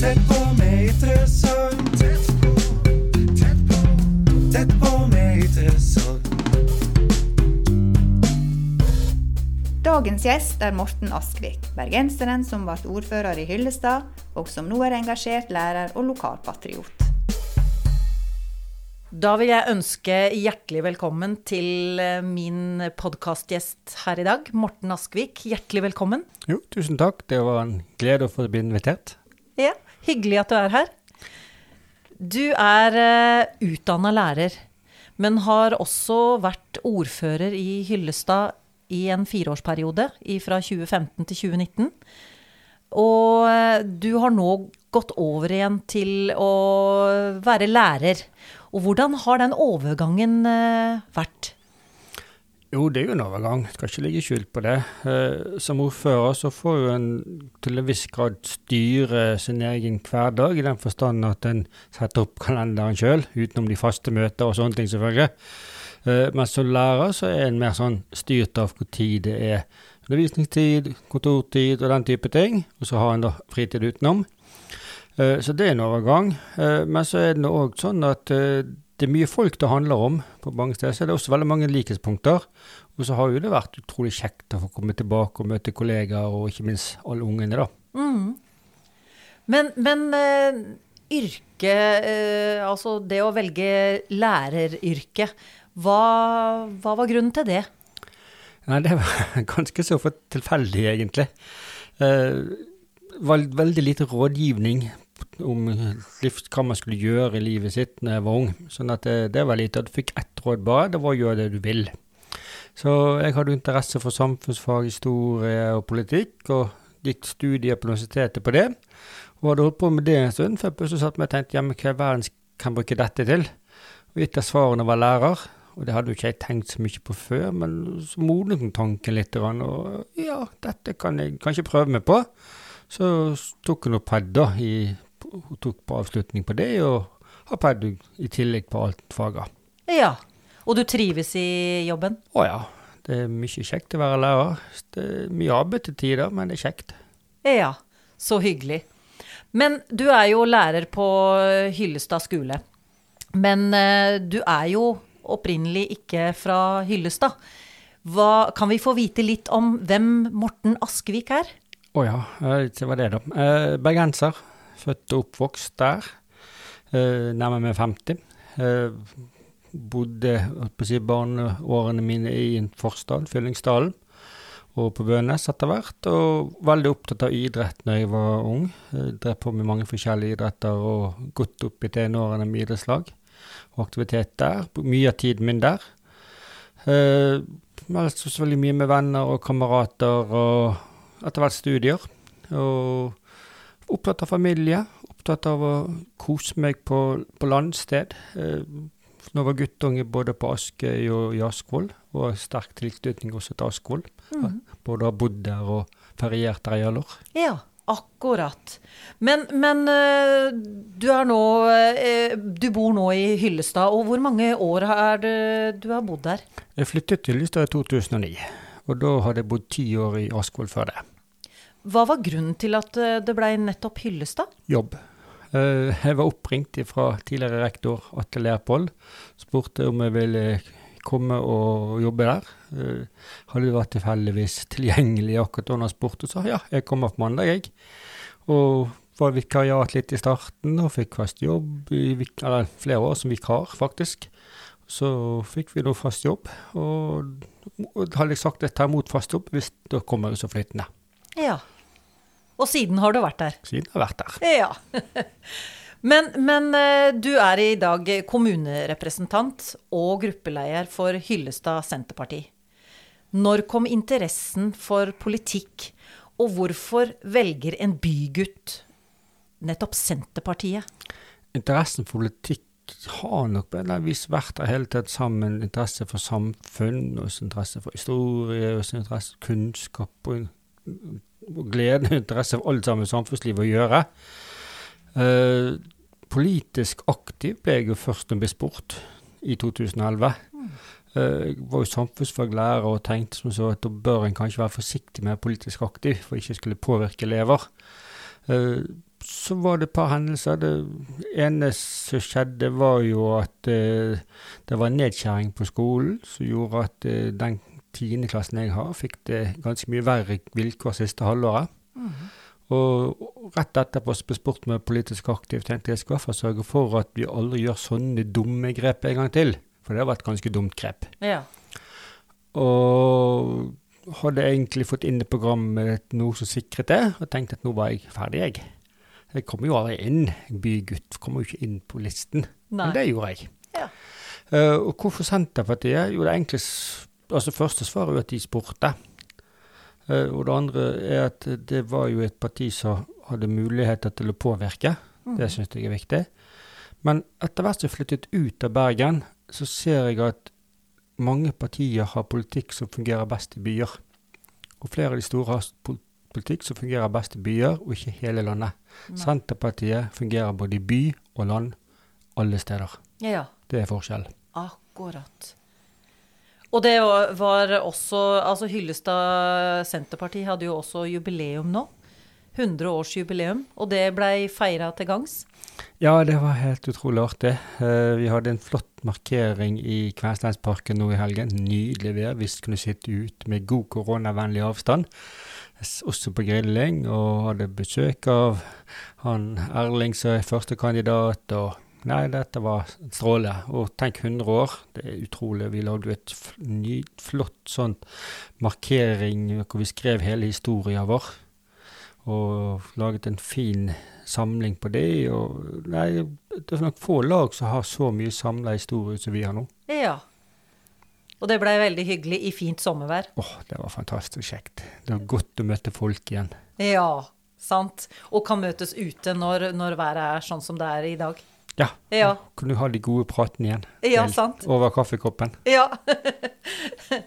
Tett på med interessant. Tett på, tett på, tett på med sorg. Dagens gjest er Morten Askvik, bergenseren som ble ordfører i Hyllestad, og som nå er engasjert lærer og lokalpatriot. Da vil jeg ønske hjertelig velkommen til eh, min podkastgjest her i dag, Morten Askvik. Hjertelig velkommen. Jo, tusen takk. Det var en glede å få bli invitert. Ja, Hyggelig at du er her. Du er uh, utdanna lærer, men har også vært ordfører i Hyllestad i en fireårsperiode, fra 2015 til 2019. Og eh, du har nå gått over igjen til å være lærer. Og hvordan har den overgangen eh, vært? Jo, det er jo en overgang. Skal ikke ligge skjult på det. Eh, som ordfører så får jo en til en viss grad styre sin egen hverdag, i den forstand at en setter opp kalenderen sjøl, utenom de faste møter og sånne ting, selvfølgelig. Eh, men som lærer så er en mer sånn styrt av hvor tid det er undervisningstid, kontortid og den type ting. Og så har en da fritid utenom. Eh, så det er en overgang. Men så er det òg sånn at det er mye folk det handler om på mange steder. Så er det også veldig mange likhetspunkter. Og så har jo det vært utrolig kjekt å få komme tilbake og møte kollegaer, og ikke minst alle ungene, da. Mm. Men, men uh, yrke, uh, altså det å velge læreryrket, hva, hva, var grunnen til det? Nei, Det var ganske så for tilfeldig, egentlig. Uh, veldig lite rådgivning om hva man skulle gjøre i livet sitt når jeg var ung. Sånn at det, det var lite. Du fikk ett råd bare, det var å gjøre det du vil. Så jeg hadde interesse for samfunnsfag, historie og politikk, og gikk studier på universitetet på det. Og hadde holdt på med det en stund, før jeg plutselig satt meg og tenkte ja, hva i verden kan jeg bruke dette til? Og gitt av svarene var lærer. Og det hadde jo ikke jeg tenkt så mye på før, men så modnet tanken litt. Og ja, dette kan jeg kanskje prøve meg på. Så tok hun opp pad, da, i, og tok på avslutning på det, og har pad i tillegg på alt faget. Ja, og du trives i jobben? Å ja. Det er mye kjekt å være lærer. Det er mye arbeid til tider, men det er kjekt. Ja, så hyggelig. Men du er jo lærer på Hyllestad skole. Men uh, du er jo opprinnelig ikke fra Hyllestad. Hva, kan vi få vite litt om hvem Morten Askevik er? Å oh ja, det var det, da. Eh, bergenser. Født og oppvokst der. Eh, nærmere meg 50. Eh, bodde på si, barneårene mine i en forstad, Fyllingsdalen, og på Bønes etter hvert. Og veldig opptatt av idrett når jeg var ung. Jeg drev på med mange forskjellige idretter og gått opp i tenårene med idrettslag og aktivitet der. Mye av tiden min der. Eh, så veldig mye med venner og kamerater og etter hvert studier. Og opptatt av familie. Opptatt av å kose meg på, på landsted. Eh, nå var guttunge både på Askøy og i Askvoll, og sterk tilknytning også til Askvoll. Mm. Både har bodd der og feriert der i alle år. Ja. Akkurat. Men, men eh, du, nå, eh, du bor nå i Hyllestad, og hvor mange år er det du har bodd der? Jeg flyttet til Hyllestad i 2009, og da hadde jeg bodd ti år i Askvoll før det. Hva var grunnen til at eh, det ble nettopp Hyllestad? Jobb. Jeg var oppringt fra tidligere rektor Atle Leopold. Spurte om jeg ville komme og jobbe der. Uh, hadde vært tilfeldigvis tilgjengelig akkurat da han spurte, sa ja, jeg kommer på mandag, jeg. Og var vikariat litt i starten, og fikk fast jobb i eller, flere år som vikar, faktisk. Så fikk vi nå fast jobb, og, og hadde jeg sagt at jeg tar imot fast jobb hvis da kommer jeg så flytende. Ja. Og siden har du vært der? Siden har jeg vært der. Ja. Men, men, eh, du er i dag kommunerepresentant og gruppeleder for Hyllestad Senterparti. Når kom interessen for politikk, og hvorfor velger en bygutt nettopp Senterpartiet? Interessen for politikk har nok på en eller annen vis vært der hele tiden sammen. Interesse for samfunn, og interesse for historie, og interesse for kunnskap, og, glede og interesse for alt sammen samfunnslivet å gjøre. Uh, politisk aktiv ble jeg jo først når jeg ble spurt i 2011. Mm. Jeg var jo samfunnsfaglærer og tenkte som så at da bør en kanskje være forsiktig med politisk aktiv for ikke skulle påvirke elever. Eh, så var det et par hendelser. Det ene som skjedde, var jo at eh, det var nedskjæring på skolen som gjorde at eh, den tiendeklassen jeg har, fikk det ganske mye verre vilkår siste halvåret. Og rett etterpå ble spurt er politisk aktiv, tenkte jeg skal i hvert fall sørge for at vi aldri gjør sånne dumme grep en gang til. For det var et ganske dumt grep. Ja. Og hadde egentlig fått inn i programmet noe som sikret det, og tenkte at nå var jeg ferdig, jeg. Jeg kommer jo aldri inn. Bygutt kommer jo ikke inn på listen. Nei. Men det gjorde jeg. Ja. Uh, og hvorfor Senterpartiet? Jo, det er s- altså første svaret er jo at de spurte. Eh, og det andre er at det var jo et parti som hadde muligheter til å påvirke. Det syns jeg er viktig. Men etter hvert som jeg flyttet ut av Bergen, så ser jeg at mange partier har politikk som fungerer best i byer. Og flere av de store har politikk som fungerer best i byer, og ikke hele landet. Senterpartiet fungerer både i by og land, alle steder. Ja, ja. Det er forskjell. Akkurat. Og det var også Altså Hyllestad Senterparti hadde jo også jubileum nå. 100-årsjubileum. Og det blei feira til gangs. Ja, det var helt utrolig artig. Eh, vi hadde en flott markering i Kvensteinsparken nå i helgen. Nydelig vær. Vi kunne sitte ut med god koronavennlig avstand. Også på grilling, og hadde besøk av han Erling som er førstekandidat. og Nei, dette var strålende. Og tenk 100 år. Det er utrolig. Vi lagde et ny, flott sånn markering hvor vi skrev hele historien vår. Og laget en fin samling på det. Og nei, det er nok få lag som har så mye samla historie som vi har nå. Ja. Og det blei veldig hyggelig i fint sommervær. Åh, det var fantastisk kjekt. Det var godt å møte folk igjen. Ja, sant. Og kan møtes ute når, når været er sånn som det er i dag. Ja. Ja. Kunne du ha de gode pratene igjen. Ja, Til- sant. Over kaffekoppen. Ja.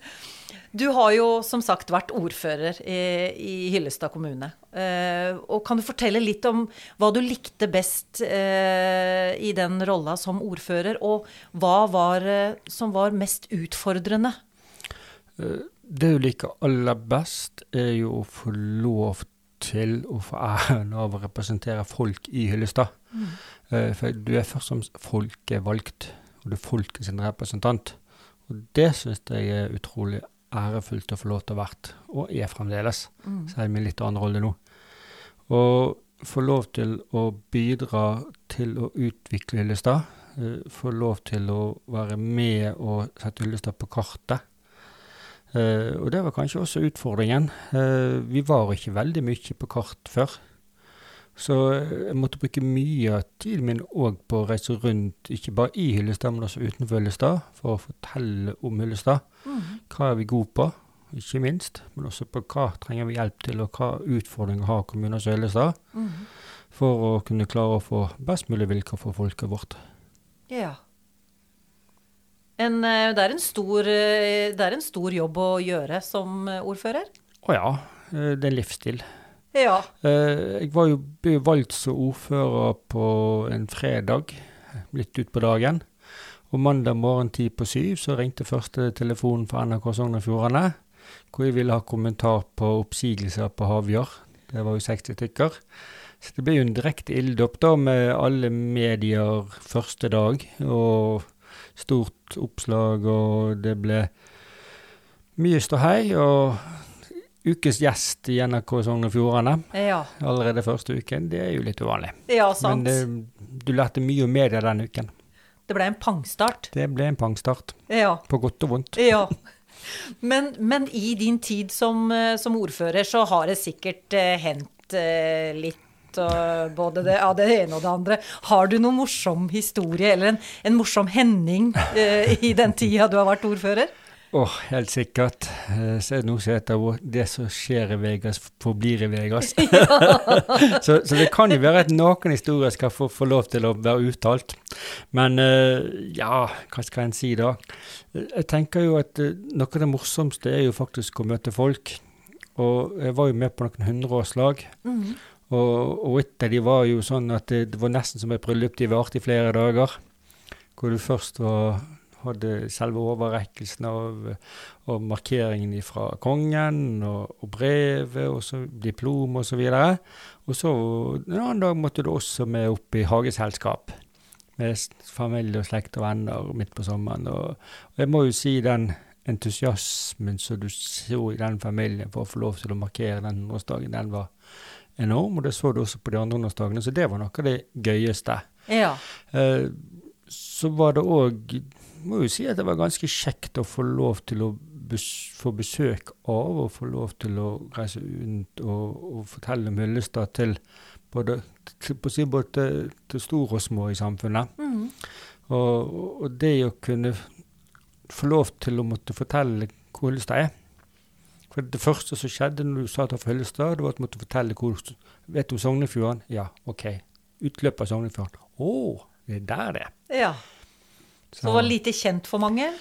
Du har jo som sagt vært ordfører i, i Hyllestad kommune. Eh, og kan du fortelle litt om hva du likte best eh, i den rolla som ordfører, og hva var eh, som var mest utfordrende? Det du liker aller best, er jo å få lov til å få æren av å representere folk i Hyllestad. Eh, For du er først som folkevalgt, og du er folket sin representant. Og det syns jeg er utrolig ærefullt å få lov til å vært, og er fremdeles, selv med litt annen rolle nå. Og få lov til å bidra til å utvikle Hyllestad. eh, Få lov til å være med og sette Hyllestad på kartet. Eh, og det var kanskje også utfordringen. Eh, vi var ikke veldig mye på kart før. Så eh, jeg måtte bruke mye av tiden min òg på å reise rundt, ikke bare i Hyllestad, men også utenfor Hyllestad, for å fortelle om Hyllestad. Hva er vi gode på, ikke minst, men også på hva trenger vi hjelp til, og hva utfordringer har kommuner som Hyllestad, for å kunne klare å få best mulig vilkår for folket vårt. Ja. En, eh, det, er en stor, eh, det er en stor jobb å gjøre som ordfører. Å ja, det er en livsstil. Ja. Eh, Jeg var jo valgt som ordfører på en fredag, litt utpå dagen. Og mandag morgen ti på syv så ringte første telefonen fra NRK Sogn og Fjordane, hvor jeg ville ha kommentar på oppsigelser på Havjar. Det var jo 60 stykker. Så det ble jo en direkte ilddåp da, med alle medier første dag, og stort oppslag, og det ble mye ståhei. og ukes gjest i NRK Sogn og Fjordane Ja, allerede første uken. Det er jo litt uvanlig. ja sant. Men det, du lærte mye om media den uken. det ble en pangstart. Det ble en pangstart, Ja. på godt og vondt. Ja. Men, men i din tid som, eh, som ordfører så har det sikkert eh, hendt eh, litt og både det, ja, det ene og det andre. Har du noen morsom historie eller en, en morsom hending eh, i den tida du har vært ordfører? Åh, helt sikkert. Eh, Så er det noe som heter 'det som skjer i Vegas, forblir i Vegas'. så, så det kan jo være at noen historier skal få, få lov til å være uttalt. Men eh, ja, hva skal en si da? Jeg tenker jo at eh, noe av det morsomste er jo faktisk å møte folk. Og jeg var jo med på noen hundreårslag. Og, og et av de var jo sånn at det, det var nesten som et bryllup. De varte i flere dager. Hvor du først var hadde selve overrekkelsen av, av markeringen fra kongen, og, og brevet, og så diplom og så. Og så en annen dag måtte du også med opp i hageselskap. Med familie og slekt og venner midt på sommeren. Og, og jeg må jo si den entusiasmen som du så i den familien for å få lov til å markere den hundreårsdagen, den var enorm. Og det så du også på de andre hundreårsdagene, så det var noe av det gøyeste. Ja. Eh, så var det òg Må jo si at det var ganske kjekt å få lov til å bes få besøk av, og få lov til å reise rundt og, og fortelle om Hyllestad til både, til, både til, til store og små i samfunnet. Mm. Og, og det å kunne få lov til å måtte fortelle hvor Hyllestad er. For det første som skjedde når du sa at det var fra Hyllestad, det var at du måtte fortelle hvor Vet du om Sognefjorden? Ja, OK. Utløpet av Sognefjorden. Å, det er der det er. ja. Så det var lite kjent for mange?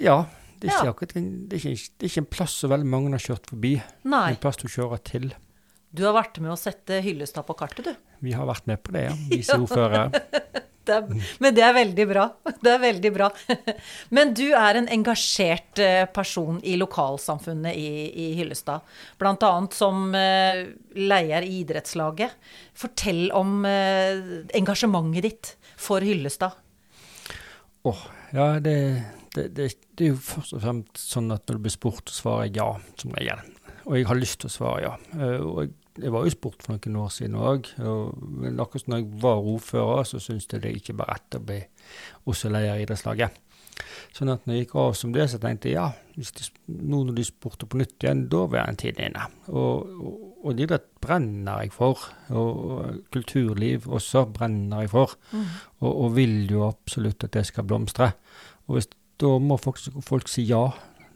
Ja. Det er, ikke Ja. det, er ikke, det er ikke en plass så veldig mange har kjørt forbi. Nei. En plass du kjører til. Du har vært med å sette Hyllestad på kartet, du. Vi har vært med på det, ja. Viseordførere. Det er, men det er veldig bra. Det er veldig bra. Men du er en engasjert eh, person i lokalsamfunnet i, i Hyllestad. Blant annet som leier leder i idrettslaget. Fortell om eh, engasjementet ditt for Hyllestad. Åh, ja, det, det, det, det er jo først og fremst sånn at når du blir spurt, så svarer jeg ja, som regel. Og jeg har lyst til å svare ja. Eh, Og jeg, var jo spurt for noen år siden òg. Men akkurat når jeg var ordfører, så syntes jeg det ikke var rett å bli også leder i idrettslaget. Sånn at når jeg gikk av som det, så tenkte jeg ja, de, nå når de spurte på nytt igjen, da var en tid inne. Og, og, og idrett brenner jeg for. Og, kulturliv også brenner jeg for. Og, og vil jo absolutt at det skal blomstre. Og hvis, da må folk, folk si ja.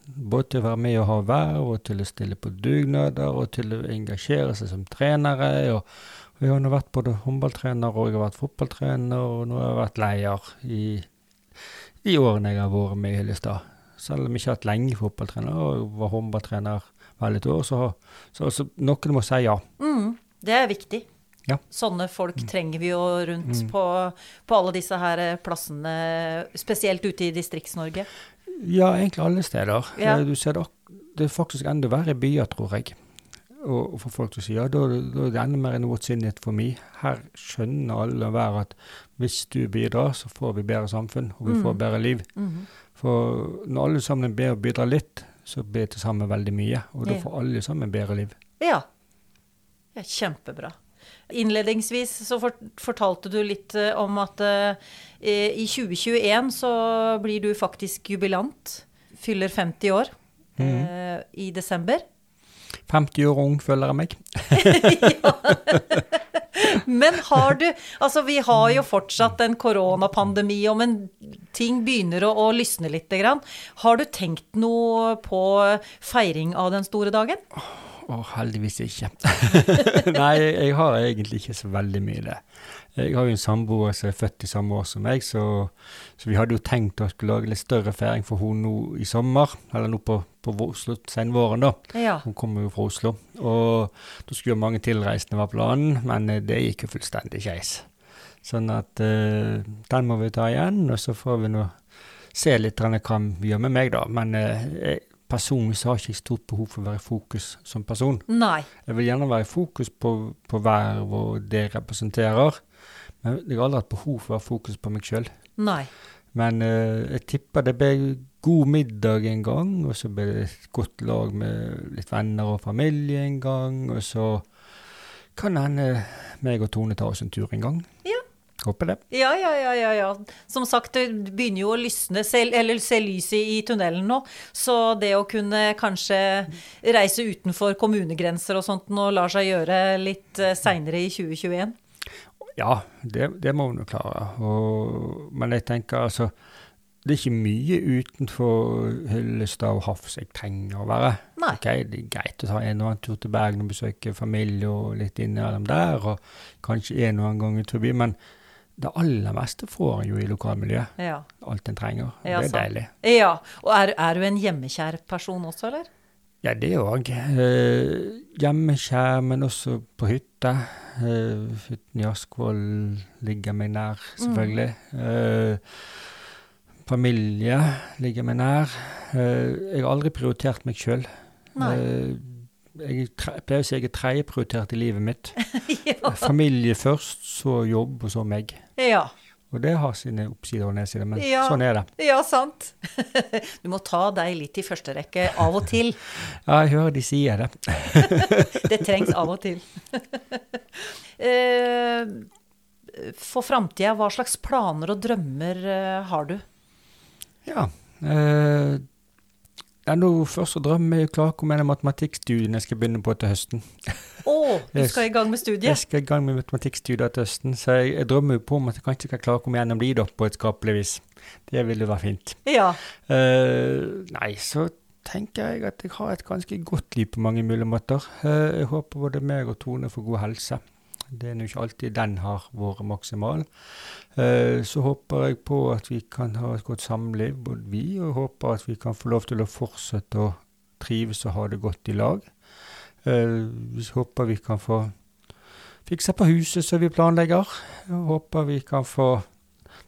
Både til å være med og ha verv, og til å stille på dugnader, og til å engasjere seg som trenere. Og, og jeg har nå vært både håndballtrener og jeg har vært fotballtrener, og nå har jeg vært leder i de årene jeg har vært med i Hyllestad. Selv om jeg ikke har hatt lenge fotballtrener og var håndballtrener vel et år, så, så, så noen må si ja. Mm, det er viktig. Ja. Sånne folk trenger vi jo rundt på, på alle disse her eh, plassene, spesielt ute i Distrikts-Norge. Ja, egentlig alle steder. Ja. Eh, Du ser det, det er faktisk enda verre i byer, tror jeg. Og, og for folk til å si ja, da, da er det enda mer enn what's in it for me. Her skjønner alle hver at hvis du bidrar, så får vi bedre samfunn, og vi får bedre liv. Mhm. For når alle sammen ber og bidrar litt, så blir til sammen veldig mye. Og da får alle sammen bedre liv. Ja. ja kjempebra. Innledningsvis så fortalte du litt eh, om at eh, i 2021 så blir du faktisk jubilant. Fyller 50 år eh, i desember. 50 år ung føler jeg meg. Men har du Altså, vi har jo fortsatt en koronapandemi, om men ting begynner å, å lysne litt. Grann. Har du tenkt noe på feiring av den store dagen? Å, heldigvis ikke. Nei, jeg har egentlig ikke så veldig mye det. Jeg har jo en samboer som er født i samme år som meg, så, så vi hadde jo tenkt å skulle lage litt større feiring for hun nå i sommer, eller nå på, på senvåren, da. Ja. Hun kommer jo fra Oslo. Og da skulle jo mange tilreisende være planen, men eh, det gikk jo fullstendig skeis. Sånn at eh, den må vi ta igjen, og så får vi nå se litt hva vi gjør med meg, da. Men eh, jeg, personlig så har ikke stort behov for å være i fokus som person. Nei. Jeg vil gjerne være i fokus på, på verv og det jeg representerer, men jeg har aldri hatt behov for å være i fokus på meg sjøl. Men eh, jeg tipper det blir god middag en gang, og så blir det et godt lag med litt venner og familie en gang, og så kan hende meg og Tone ta oss en tur en gang. Ja. Håper det. Ja, ja, ja, ja, ja. Som sagt, det begynner jo å lysne, selv, eller se lyset i tunnelen nå. Så det å kunne kanskje reise utenfor kommunegrenser og sånt nå lar seg gjøre litt uh, seinere i 2021. Ja, det, det må vi nå klare. Og, men jeg tenker altså Det er ikke mye utenfor Hyllestad og Hafs jeg trenger å være. Nei. Okay, Det er greit å ta en og annen tur til Bergen og besøke familie og litt innimellom der, og kanskje en og annen gang i forbi, men det aller meste får en jo i lokalmiljøet. Ja. Alt en trenger. Ja, det er sant. deilig. ja. Og er, er du en hjemmekjær person også, eller? Ja, det òg. Eh, hjemmekjær, men også på hytte. Eh, hytten i Askvoll ligger meg nær, selvfølgelig. Eh, Familie ligger meg nær. Eh, jeg har aldri prioritert meg sjøl. Jeg pleier å si jeg er tredjeprioritert i livet mitt. ja. Familie først, så jobb, og så meg. ja. Og det har sine oppsider og nedsider, men Ja. sånn er det. Ja, sant. Du må ta deg litt i første rekke av og til. Ja, jeg hører de sier det. Det trengs av og til. Eh, For framtida, hva slags planer og drømmer eh, har du? Ja. Ja, nå først så drømmer jeg klart om en av matematikkstudiene jeg skal begynne på til høsten. Å, du skal i gang med studiet? Jeg skal i gang med matematikkstudier til høsten, så jeg, jeg drømmer jo på om at jeg kanskje kan klare å komme gjennom de da, på et skapelig vis. Det ville være fint. Ja. Uh, nei, så tenker jeg at jeg har et ganske godt liv på mange mulige måter. Uh, jeg håper både meg og Tone får god helse. Det er nå ikke alltid den har vært maksimal. Eh, så håper jeg på at vi kan ha et godt samliv, både vi, og håper at vi kan få lov til å fortsette å trives og ha det godt i lag. Eh, vi håper vi kan få fikse på huset som vi planlegger. Jeg håper vi kan få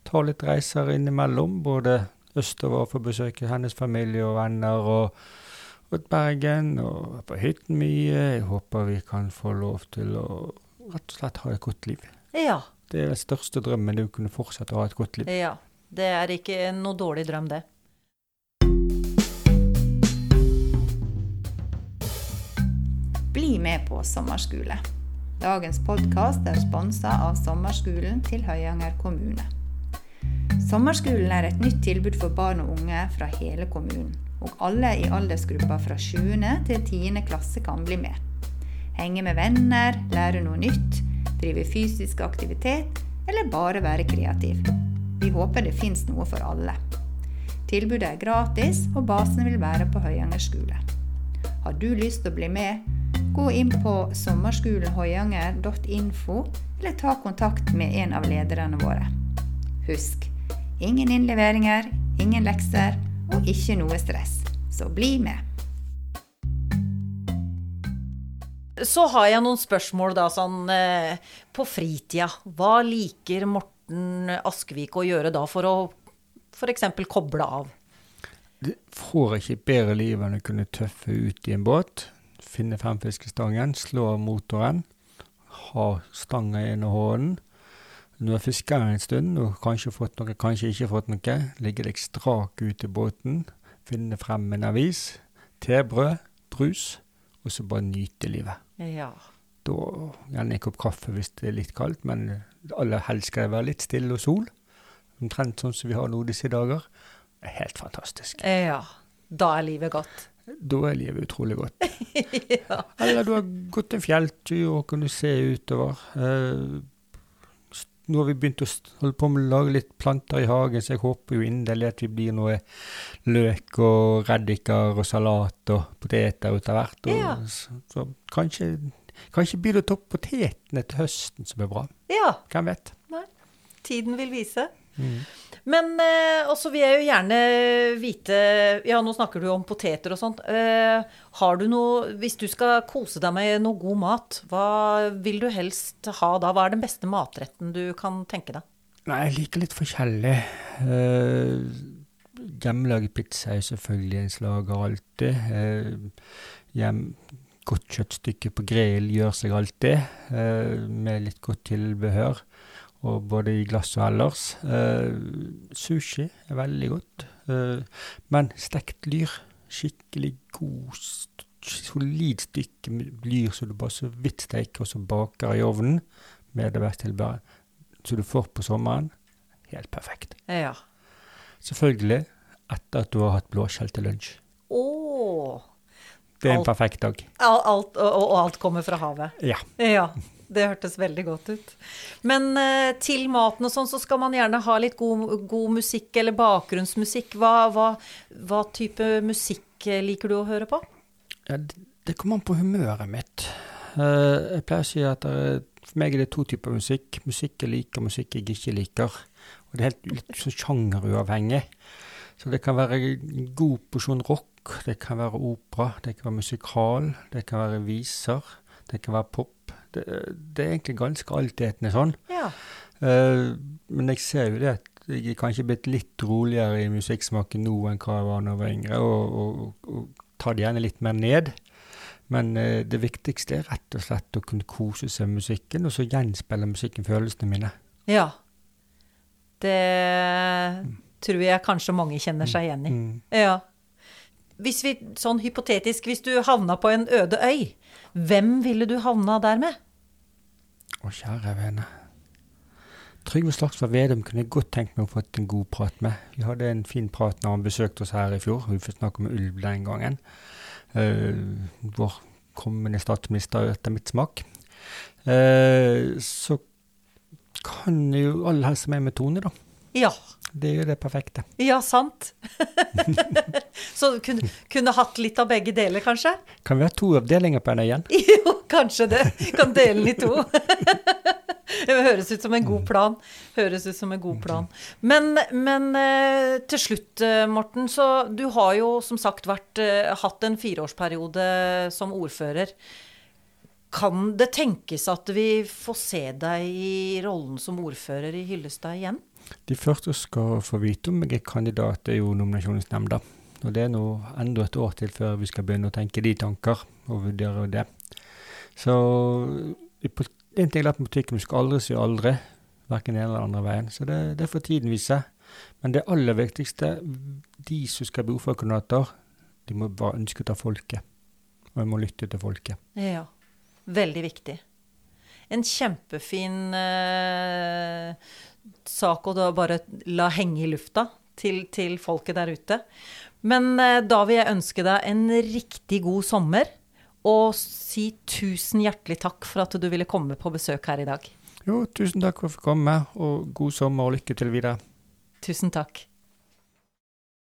ta litt reiser innimellom, både østover for å besøke hennes familie og venner, og, Bergen, og på hytten mye. Jeg håper vi kan få lov til å rett og slett ha et godt liv. Ja. Det er den største drømmen, det å kunne fortsette å ha et godt liv. ja. Det er ikke noe dårlig drøm, det. Bli med på sommerskole. Dagens podkast er sponsa av sommerskolen til Høyanger kommune. Sommerskolen er et nytt tilbud for barn og unge fra hele kommunen. Og alle i aldersgruppa fra 7. til 10. klasse kan bli med. Henge med venner, lære noe nytt, drive fysisk aktivitet eller bare være kreativ. Vi håper det fins noe for alle. Tilbudet er gratis, og basen vil være på Høyanger skole. Har du lyst til å bli med? Gå inn på sommerskolenhøyanger.info eller ta kontakt med en av lederne våre. Husk, ingen innleveringer, ingen lekser og ikke noe stress. Så bli med. Så har jeg noen spørsmål da, sånn eh, på fritida. Hva liker Morten Askvik å gjøre da for å f.eks. koble av? Du får ikke bedre liv enn å kunne tøffe ut i en båt, finne frem fiskestangen, slå av motoren, ha stanga i hånden. Når du har fiska en stund og kanskje fått noe, kanskje ikke fått noe, ligge deg strak ut i båten, finne frem en avis, tebrød, brus, og så bare nyte livet. Ja. Da gjerne en kopp kaffe hvis det er litt kaldt, men aller helst skal det være litt stille og sol. Omtrent sånn som vi har nå disse dager. Det er helt fantastisk. ja. Da er livet godt. Da er livet utrolig godt. ja. Eller du har gått en fjelltur og kunne se utover. Eh, nå har vi begynt å holde på med å lage litt planter i hagen, så jeg håper jo inderlig at vi blir noe løk og reddiker og salat og poteter ut av hvert. Ja. så, så kanskje, kanskje blir det topp potetene til høsten som er bra. ja. Hvem vet? Tiden vil vise. Mm. Men eh, også vil jeg jo gjerne vite Ja, nå snakker du om poteter og sånt. Eh, har du noe Hvis du skal kose deg med noe god mat, hva vil du helst ha da? Hva er den beste matretten du kan tenke deg? Nei, jeg liker litt forskjellig. Eh, hjemmelaget pizza er selvfølgelig en slager alltid. Eh, hjem, godt kjøttstykke på grill gjør seg alltid, eh, med litt godt tilbehør. Og både i glass og ellers. Eh, sushi er veldig godt. Eh, men stekt lyr, skikkelig god, solid stykke lyr som du bare så vidt steker og så baker i ovnen med det beste tilbehøret som du får på sommeren, helt perfekt. Ja. Selvfølgelig etter at du har hatt blåskjell til lunsj. Det er en Alt- perfekt dag. Alt, og, og alt kommer fra havet. Ja. Ja. Det hørtes veldig godt ut. Men eh, til maten og sånn, så skal man gjerne ha litt god, god musikk eller bakgrunnsmusikk. Hva, hva, hva type musikk eh, liker du å høre på? ja det, det kommer an på humøret mitt. Eh, jeg pleier å si at det for meg er det to typer musikk. Musikk jeg liker, musikk jeg ikke liker. Og det er helt litt sånn sjangeruavhengig. Så det kan være en god porsjon rock, det kan være opera, det kan være musikal, det kan være viser, det kan være pop. Det, det er egentlig ganske altetende sånn. Ja. Uh, men jeg ser jo det at jeg er kanskje blitt litt roligere i musikksmaken nå enn hva jeg var da jeg var yngre, og, og, og tar det gjerne litt mer ned. Men uh, det viktigste er rett og slett å kunne kose seg med musikken, og så gjenspeile musikken følelsene mine. Ja. Det tror jeg kanskje mange kjenner seg igjen i. Mm. Ja. Hvis vi, sånn hypotetisk, hvis du havna på en øde øy, hvem ville du havna der med? Å, kjære vene. Trygve Slagsvold Vedum kunne jeg godt tenkt meg å fått en god prat med. Vi hadde en fin prat når han besøkte oss her i fjor. Vi fikk snakke om ulv den gangen. Uh, vår kommende statsminister etter mitt smak. Uh, så kan jo alle helse med med Tone, da. Ja. Det er jo det perfekte. Ja, sant. Så kunne, kunne hatt litt av begge deler, kanskje? Kan vi ha to avdelinger på igjen? Jo, kanskje det. Kan dele den i to. Det høres ut som en god plan. Høres ut som en god plan. Men, men eh, til slutt, eh, Morten, så du har jo som sagt vært, eh, hatt en fireårsperiode som ordfører. Kan det tenkes at vi får se deg i rollen som ordfører i Hyllestad igjen? De første skal få vite om jeg er kandidat, er jo nominasjonsnemnda. Og det er nå enda et år til før vi skal begynne å tenke de tanker og vurdere det. Så en ting er at politikken vi skal aldri si aldri, verken den ene eller andre veien. Så det, det får tiden vise. Men det aller viktigste, de som skal bli ordførerkandidater, de må bare ønske ut av folket. Og de må lytte til folket. Ja. Veldig viktig. En kjempefin eh, sak å bare la henge i lufta til, til folket der ute. Men eh, da vil jeg ønske deg en riktig god sommer, og si tusen hjertelig takk for at du ville komme på besøk her i dag. Jo, tusen takk for at jeg fikk komme, og god sommer og lykke til videre. Tusen takk.